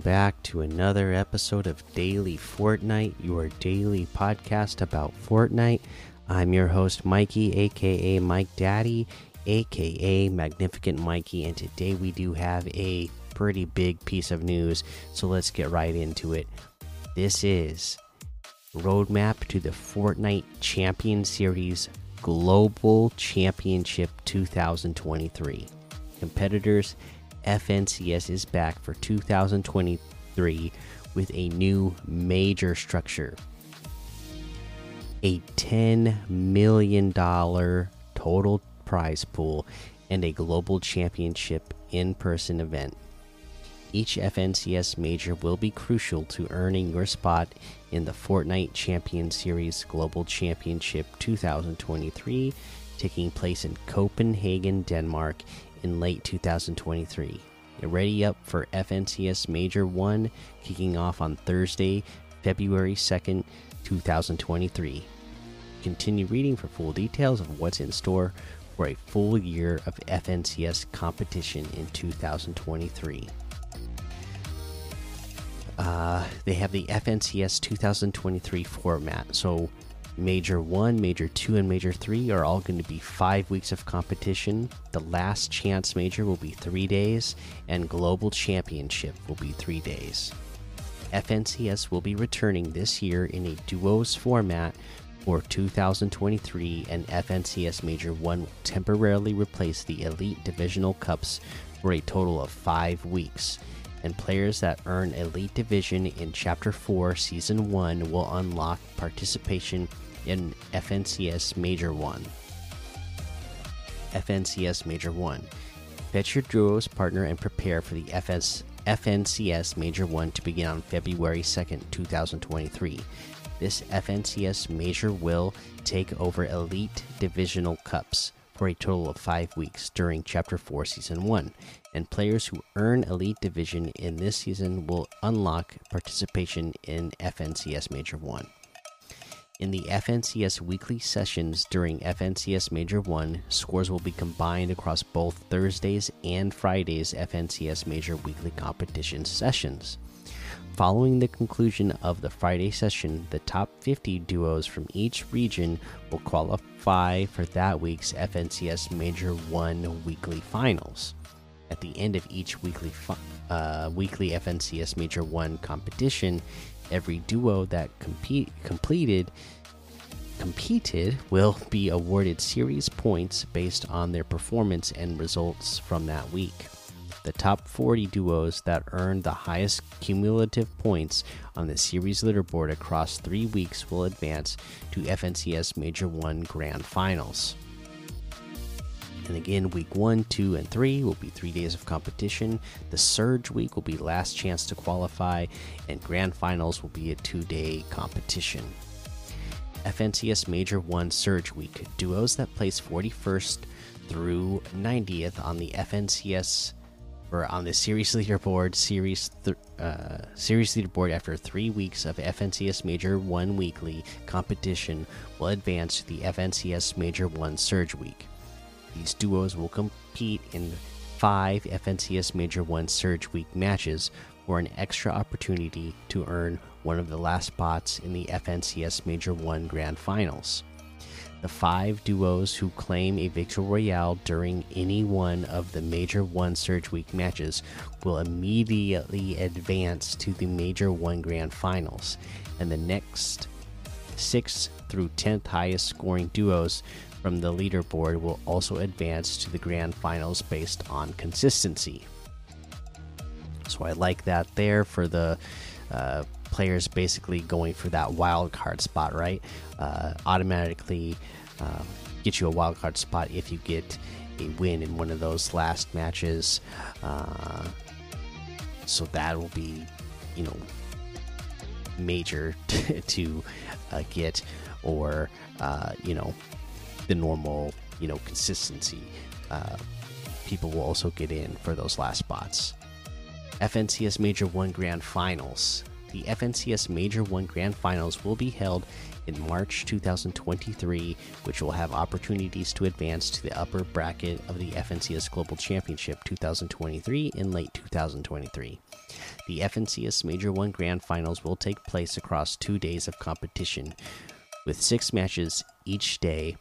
Welcome back to another episode of Daily Fortnite, your daily podcast about Fortnite. I'm your host, Mikey, aka Mike Daddy, aka Magnificent Mikey, and today we do have a pretty big piece of news, so let's get right into it. This is roadmap to the Fortnite Champion Series Global Championship 2023. Competitors FNCS is back for 2023 with a new major structure. A $10 million total prize pool and a global championship in person event. Each FNCS major will be crucial to earning your spot in the Fortnite Champion Series Global Championship 2023, taking place in Copenhagen, Denmark in late 2023. Ready up for FNCS Major 1 kicking off on Thursday, February 2nd, 2023. Continue reading for full details of what's in store for a full year of FNCS competition in 2023. Uh, they have the FNCS 2023 format. So Major 1, Major 2, and Major 3 are all going to be five weeks of competition. The last chance major will be three days, and Global Championship will be three days. FNCS will be returning this year in a duos format for 2023, and FNCS Major 1 will temporarily replace the Elite Divisional Cups for a total of five weeks. And players that earn Elite Division in Chapter 4, Season 1 will unlock participation in FNCS Major 1. FNCS Major 1. Fetch your duos partner and prepare for the FS, FNCS Major 1 to begin on February 2nd, 2023. This FNCS Major will take over Elite Divisional Cups for a total of five weeks during Chapter 4, Season 1, and players who earn Elite Division in this season will unlock participation in FNCS Major 1. In the FNCS weekly sessions during FNCS Major 1, scores will be combined across both Thursdays and Fridays FNCS Major weekly competition sessions. Following the conclusion of the Friday session, the top 50 duos from each region will qualify for that week's FNCS Major 1 weekly finals. At the end of each weekly uh, weekly FNCS Major 1 competition, every duo that compete completed competed will be awarded series points based on their performance and results from that week. The top 40 duos that earned the highest cumulative points on the series leaderboard across three weeks will advance to FNCS Major 1 Grand Finals. And again, week 1, 2, and 3 will be three days of competition. The Surge week will be last chance to qualify, and Grand Finals will be a two day competition. FNCS Major 1 Surge Week. Duos that place 41st through 90th on the FNCS or on the series leaderboard series uh, series leaderboard after three weeks of FNCS Major One weekly competition will advance to the FNCS Major One Surge Week. These duos will compete in five FNCS Major One Surge Week matches for an extra opportunity to earn one of the last spots in the FNCS Major 1 Grand Finals. The five duos who claim a victory royale during any one of the Major 1 Surge Week matches will immediately advance to the Major 1 Grand Finals, and the next 6th through 10th highest scoring duos from the leaderboard will also advance to the Grand Finals based on consistency. So I like that there for the uh, players basically going for that wild card spot, right? Uh, automatically uh, get you a wild card spot if you get a win in one of those last matches. Uh, so that will be, you know, major to uh, get, or uh, you know, the normal, you know, consistency. Uh, people will also get in for those last spots. FNCS Major 1 Grand Finals. The FNCS Major 1 Grand Finals will be held in March 2023, which will have opportunities to advance to the upper bracket of the FNCS Global Championship 2023 in late 2023. The FNCS Major 1 Grand Finals will take place across two days of competition, with six matches each day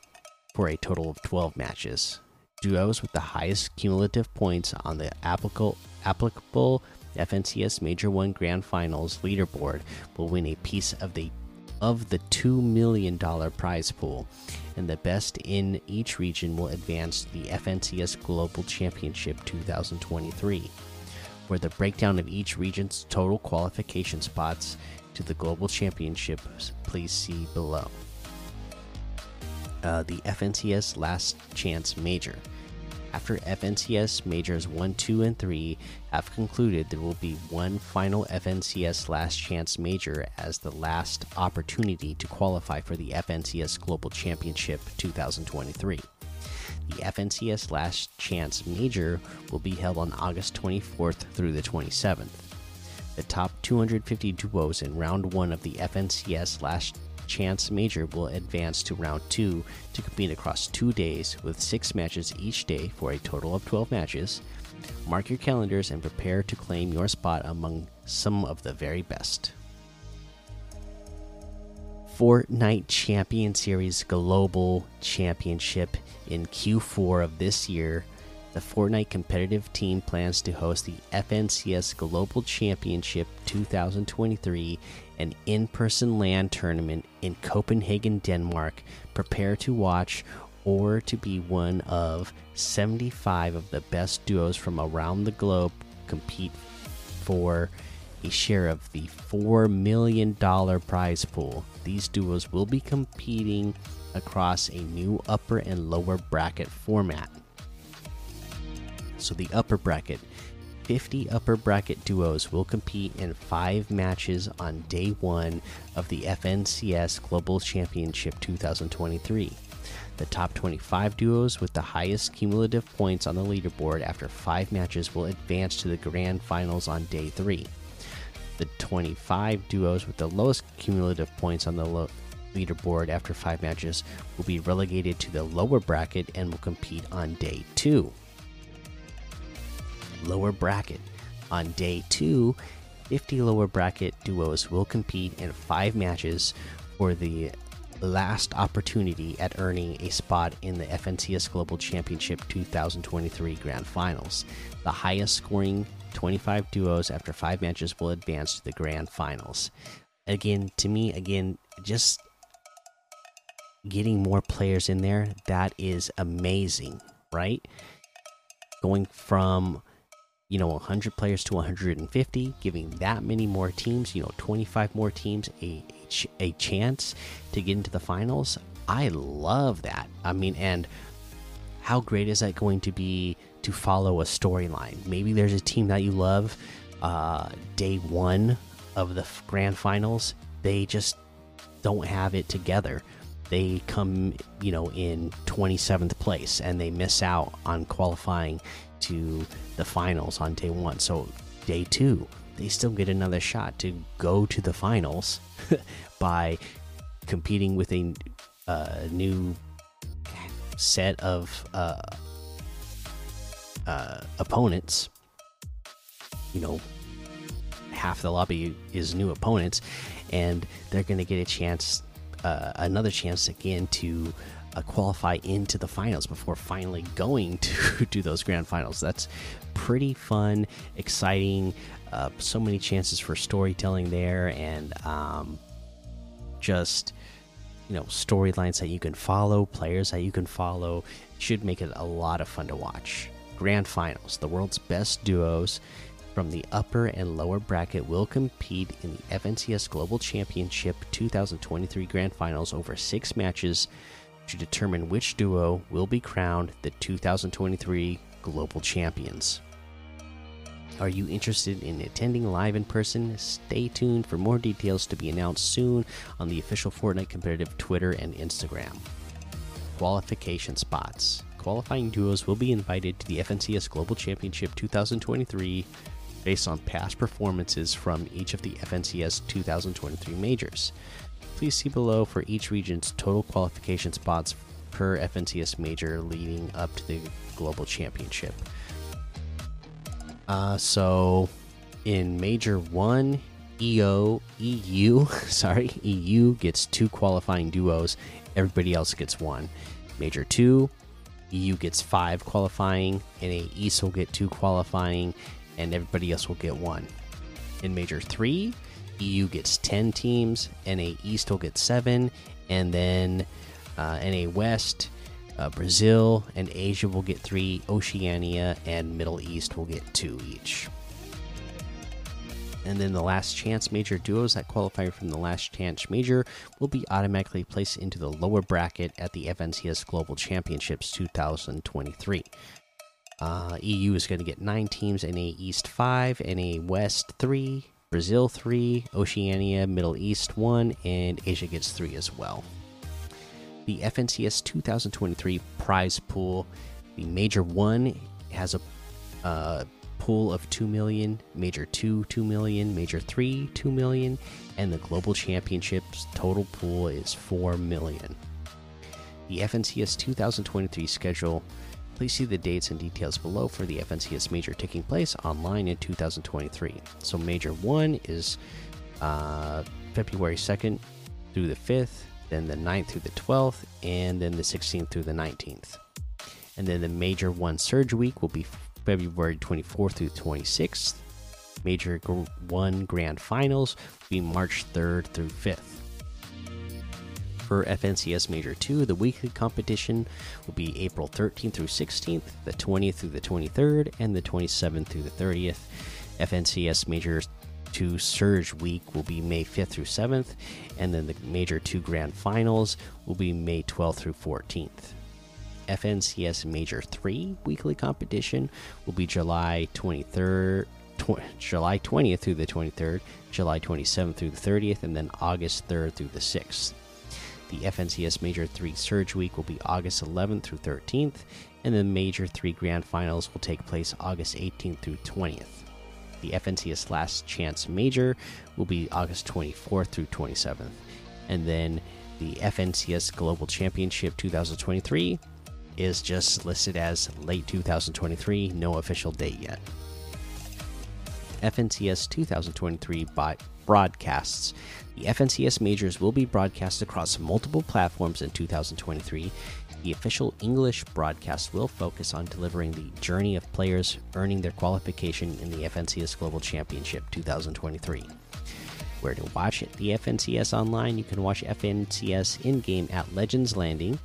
for a total of 12 matches. Duos with the highest cumulative points on the applicable, applicable FNCS Major 1 Grand Finals leaderboard will win a piece of the of the $2 million prize pool, and the best in each region will advance to the FNCS Global Championship 2023. For the breakdown of each region's total qualification spots to the Global Championship, please see below. Uh, the FNCS Last Chance Major. After FNCS Majors 1, 2, and 3 have concluded, there will be one final FNCS Last Chance Major as the last opportunity to qualify for the FNCS Global Championship 2023. The FNCS Last Chance Major will be held on August 24th through the 27th. The top 250 duos in round 1 of the FNCS Last Chance Major will advance to round two to compete across two days with six matches each day for a total of 12 matches. Mark your calendars and prepare to claim your spot among some of the very best. Fortnite Champion Series Global Championship in Q4 of this year. The Fortnite competitive team plans to host the FNCS Global Championship 2023 an in person LAN tournament in Copenhagen, Denmark. Prepare to watch or to be one of 75 of the best duos from around the globe compete for a share of the $4 million prize pool. These duos will be competing across a new upper and lower bracket format. So, the upper bracket 50 upper bracket duos will compete in five matches on day one of the FNCS Global Championship 2023. The top 25 duos with the highest cumulative points on the leaderboard after five matches will advance to the grand finals on day three. The 25 duos with the lowest cumulative points on the leaderboard after five matches will be relegated to the lower bracket and will compete on day two lower bracket. On day two, 50 lower bracket duos will compete in five matches for the last opportunity at earning a spot in the FNCS Global Championship 2023 Grand Finals. The highest scoring 25 duos after five matches will advance to the Grand Finals. Again, to me, again, just getting more players in there, that is amazing, right? Going from you know 100 players to 150 giving that many more teams you know 25 more teams a a chance to get into the finals. I love that. I mean and how great is that going to be to follow a storyline? Maybe there's a team that you love uh day 1 of the grand finals. They just don't have it together. They come you know in 27th place and they miss out on qualifying to the finals on day one. So, day two, they still get another shot to go to the finals by competing with a uh, new set of uh, uh, opponents. You know, half the lobby is new opponents, and they're going to get a chance, uh, another chance again to qualify into the finals before finally going to do those grand finals. That's pretty fun, exciting. Uh, so many chances for storytelling there, and um, just you know storylines that you can follow, players that you can follow. Should make it a lot of fun to watch. Grand finals, the world's best duos from the upper and lower bracket will compete in the FNCS Global Championship 2023 Grand Finals over six matches to determine which duo will be crowned the 2023 Global Champions. Are you interested in attending live in person? Stay tuned for more details to be announced soon on the official Fortnite competitive Twitter and Instagram. Qualification spots. Qualifying duos will be invited to the FNCS Global Championship 2023 based on past performances from each of the FNCS 2023 majors. Please see below for each region's total qualification spots per FNCS major leading up to the Global Championship. Uh, so in Major 1, EO, EU, sorry, EU gets two qualifying duos, everybody else gets one. Major 2, EU gets five qualifying, NA East will get two qualifying, and everybody else will get one. In Major 3, EU gets 10 teams, NA East will get seven, and then uh, NA West, uh, Brazil, and Asia will get three, Oceania and Middle East will get two each. And then the last chance major duos that qualify from the last chance major will be automatically placed into the lower bracket at the FNCS Global Championships 2023. Uh, EU is going to get nine teams, NA East five, NA West three, Brazil three, Oceania, Middle East one, and Asia gets three as well. The FNCS 2023 prize pool, the Major One has a uh, pool of 2 million, Major 2 2 million, Major 3 2 million, and the Global Championships total pool is 4 million. The FNCS 2023 schedule Please see the dates and details below for the FNCS Major taking place online in 2023. So, Major 1 is uh, February 2nd through the 5th, then the 9th through the 12th, and then the 16th through the 19th. And then the Major 1 Surge Week will be February 24th through 26th. Major 1 Grand Finals will be March 3rd through 5th for FNCS Major 2. The weekly competition will be April 13th through 16th, the 20th through the 23rd, and the 27th through the 30th. FNCS Major 2 Surge Week will be May 5th through 7th, and then the Major 2 Grand Finals will be May 12th through 14th. FNCS Major 3 weekly competition will be July 23rd. July 20th through the 23rd, July 27th through the 30th, and then August 3rd through the 6th. The FNCS Major 3 Surge Week will be August 11th through 13th, and the Major 3 Grand Finals will take place August 18th through 20th. The FNCS Last Chance Major will be August 24th through 27th, and then the FNCS Global Championship 2023 is just listed as late 2023, no official date yet. FNCS 2023 broadcasts. The FNCS majors will be broadcast across multiple platforms in 2023. The official English broadcast will focus on delivering the journey of players earning their qualification in the FNCS Global Championship 2023. Where to watch it? The FNCS online, you can watch FNCS in game at Legends Landing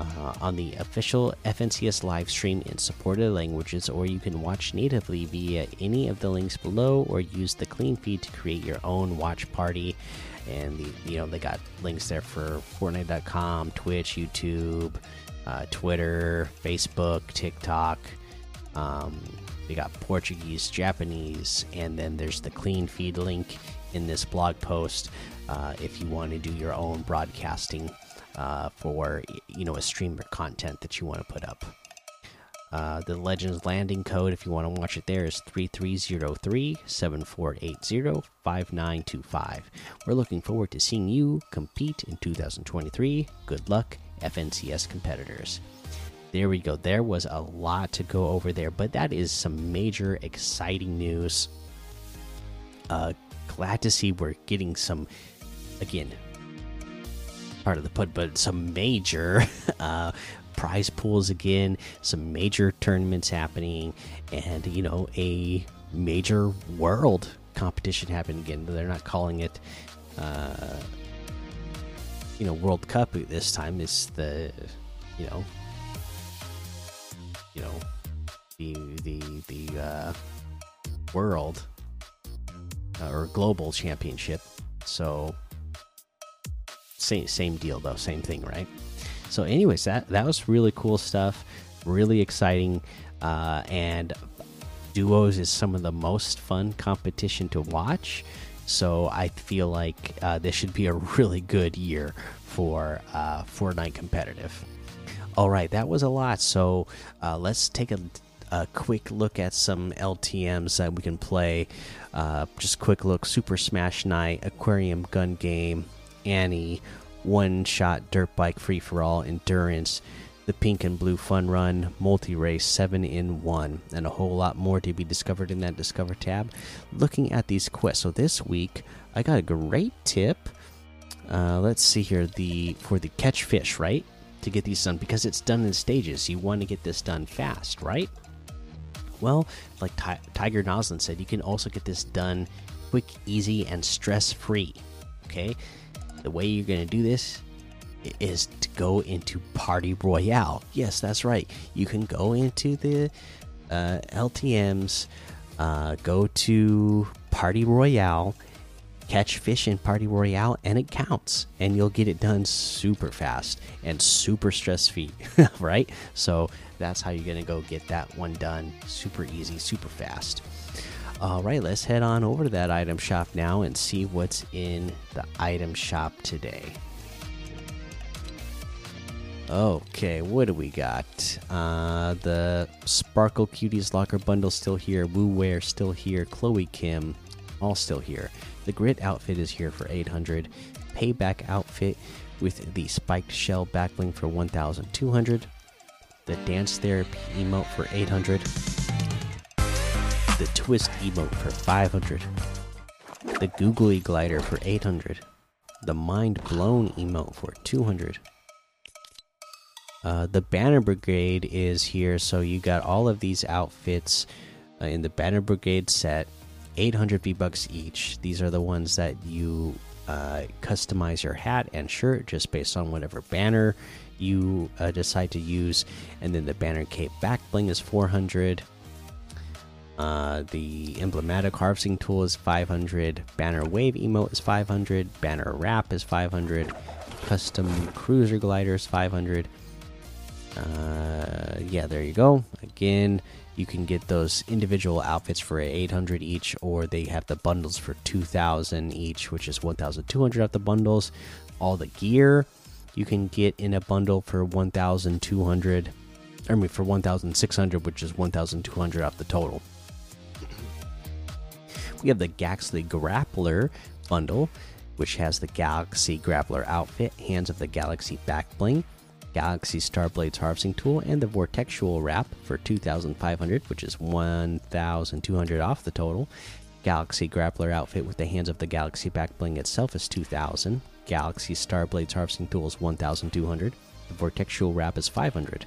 uh, on the official FNCS live stream in supported languages, or you can watch natively via any of the links below, or use the clean feed to create your own watch party. And the, you know they got links there for Fortnite.com, Twitch, YouTube, uh, Twitter, Facebook, TikTok. Um, they got Portuguese, Japanese, and then there's the clean feed link in this blog post uh, if you want to do your own broadcasting for you know a streamer content that you want to put up. Uh, the Legends Landing code, if you want to watch it there, is 3303 7480 5925. We're looking forward to seeing you compete in 2023. Good luck, FNCS competitors. There we go. There was a lot to go over there, but that is some major exciting news. Uh, glad to see we're getting some, again, part of the put, but some major uh, prize pools again, some major tournaments happening, and you know a major world competition happening again. They're not calling it, uh, you know, World Cup this time. It's the, you know, you know, the the the uh, world uh, or global championship. So same same deal though, same thing, right? So, anyways, that that was really cool stuff, really exciting, uh, and duos is some of the most fun competition to watch. So I feel like uh, this should be a really good year for uh, Fortnite competitive. All right, that was a lot. So uh, let's take a, a quick look at some LTMs that we can play. Uh, just quick look: Super Smash Night, Aquarium Gun Game, Annie, One Shot Dirt Bike Free for All, Endurance, the Pink and Blue Fun Run, Multi Race, 7 in 1, and a whole lot more to be discovered in that Discover tab. Looking at these quests, so this week I got a great tip. Uh, let's see here the for the catch fish, right? To get these done because it's done in stages. You want to get this done fast, right? Well, like Ti Tiger Noslin said, you can also get this done quick, easy, and stress free. Okay, the way you're going to do this is to go into Party Royale. Yes, that's right. You can go into the uh, LTMs, uh, go to Party Royale, catch fish in Party Royale, and it counts. And you'll get it done super fast and super stress free, right? So that's how you're going to go get that one done super easy, super fast. All right, let's head on over to that item shop now and see what's in the item shop today. Okay, what do we got? Uh, the Sparkle Cuties Locker Bundle still here. Woo Wear still here. Chloe Kim, all still here. The Grit outfit is here for 800. Payback outfit with the Spiked Shell backbling for 1,200. The Dance Therapy emote for 800. The Twist emote for 500. The Googly Glider for 800. The Mind Blown emote for 200 uh, the Banner Brigade is here, so you got all of these outfits uh, in the Banner Brigade set, 800 V bucks each. These are the ones that you uh, customize your hat and shirt just based on whatever banner you uh, decide to use, and then the Banner Cape back bling is 400. Uh, the emblematic harvesting tool is 500. Banner wave emote is 500. Banner wrap is 500. Custom cruiser glider is 500 uh, yeah, there you go. Again, you can get those individual outfits for 800 each, or they have the bundles for 2,000 each, which is 1,200 of the bundles. All the gear you can get in a bundle for 1,200. I mean, for 1,600, which is 1,200 off the total. We have the Galaxy Grappler bundle, which has the Galaxy Grappler outfit, Hands of the Galaxy back bling Galaxy Starblades harvesting tool, and the Vortexual wrap for 2,500, which is 1,200 off the total. Galaxy Grappler outfit with the Hands of the Galaxy back bling itself is 2,000. Galaxy Starblades harvesting tool is 1,200. The Vortexual wrap is 500.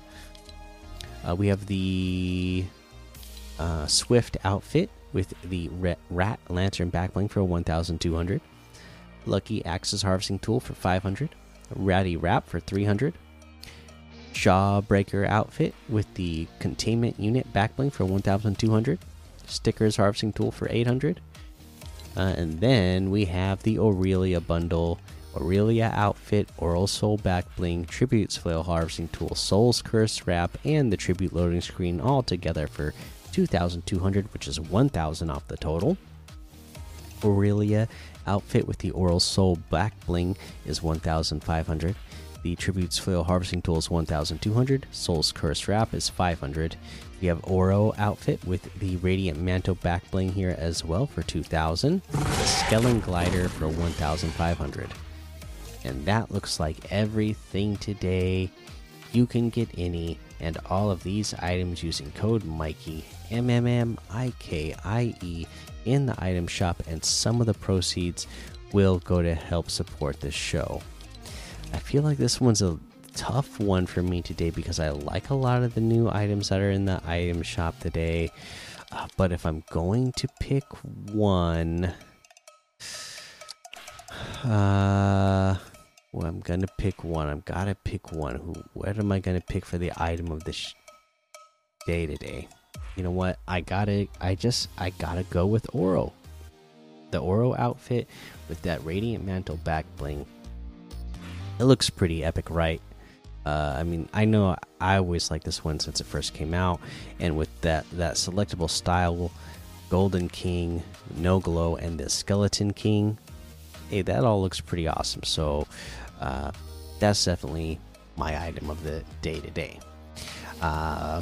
Uh, we have the uh, Swift outfit with the Rat Lantern Backbling for 1,200. Lucky Axes harvesting tool for 500. Ratty Wrap for 300. Jawbreaker outfit with the containment unit backbling for 1200 stickers harvesting tool for 800 uh, and then we have the aurelia bundle aurelia outfit oral soul backbling tribute flail harvesting tool souls curse wrap and the tribute loading screen all together for 2200 which is 1000 off the total aurelia outfit with the oral soul back bling is 1500 the Tribute's Flail Harvesting Tool is 1,200. Soul's Curse Wrap is 500. We have Oro outfit with the Radiant Mantle back bling here as well for 2,000. The Skellen Glider for 1,500. And that looks like everything today. You can get any and all of these items using code Mikey M M M I K I E in the item shop, and some of the proceeds will go to help support this show. I feel like this one's a tough one for me today because I like a lot of the new items that are in the item shop today. Uh, but if I'm going to pick one, uh, well, I'm gonna pick one. I've gotta pick one. Who? What am I gonna pick for the item of the day today? You know what? I gotta. I just. I gotta go with Oro. The Oro outfit with that radiant mantle back bling it looks pretty epic, right? Uh, I mean, I know I always like this one since it first came out, and with that that selectable style, Golden King, No Glow, and the Skeleton King, hey, that all looks pretty awesome. So uh, that's definitely my item of the day today. Uh,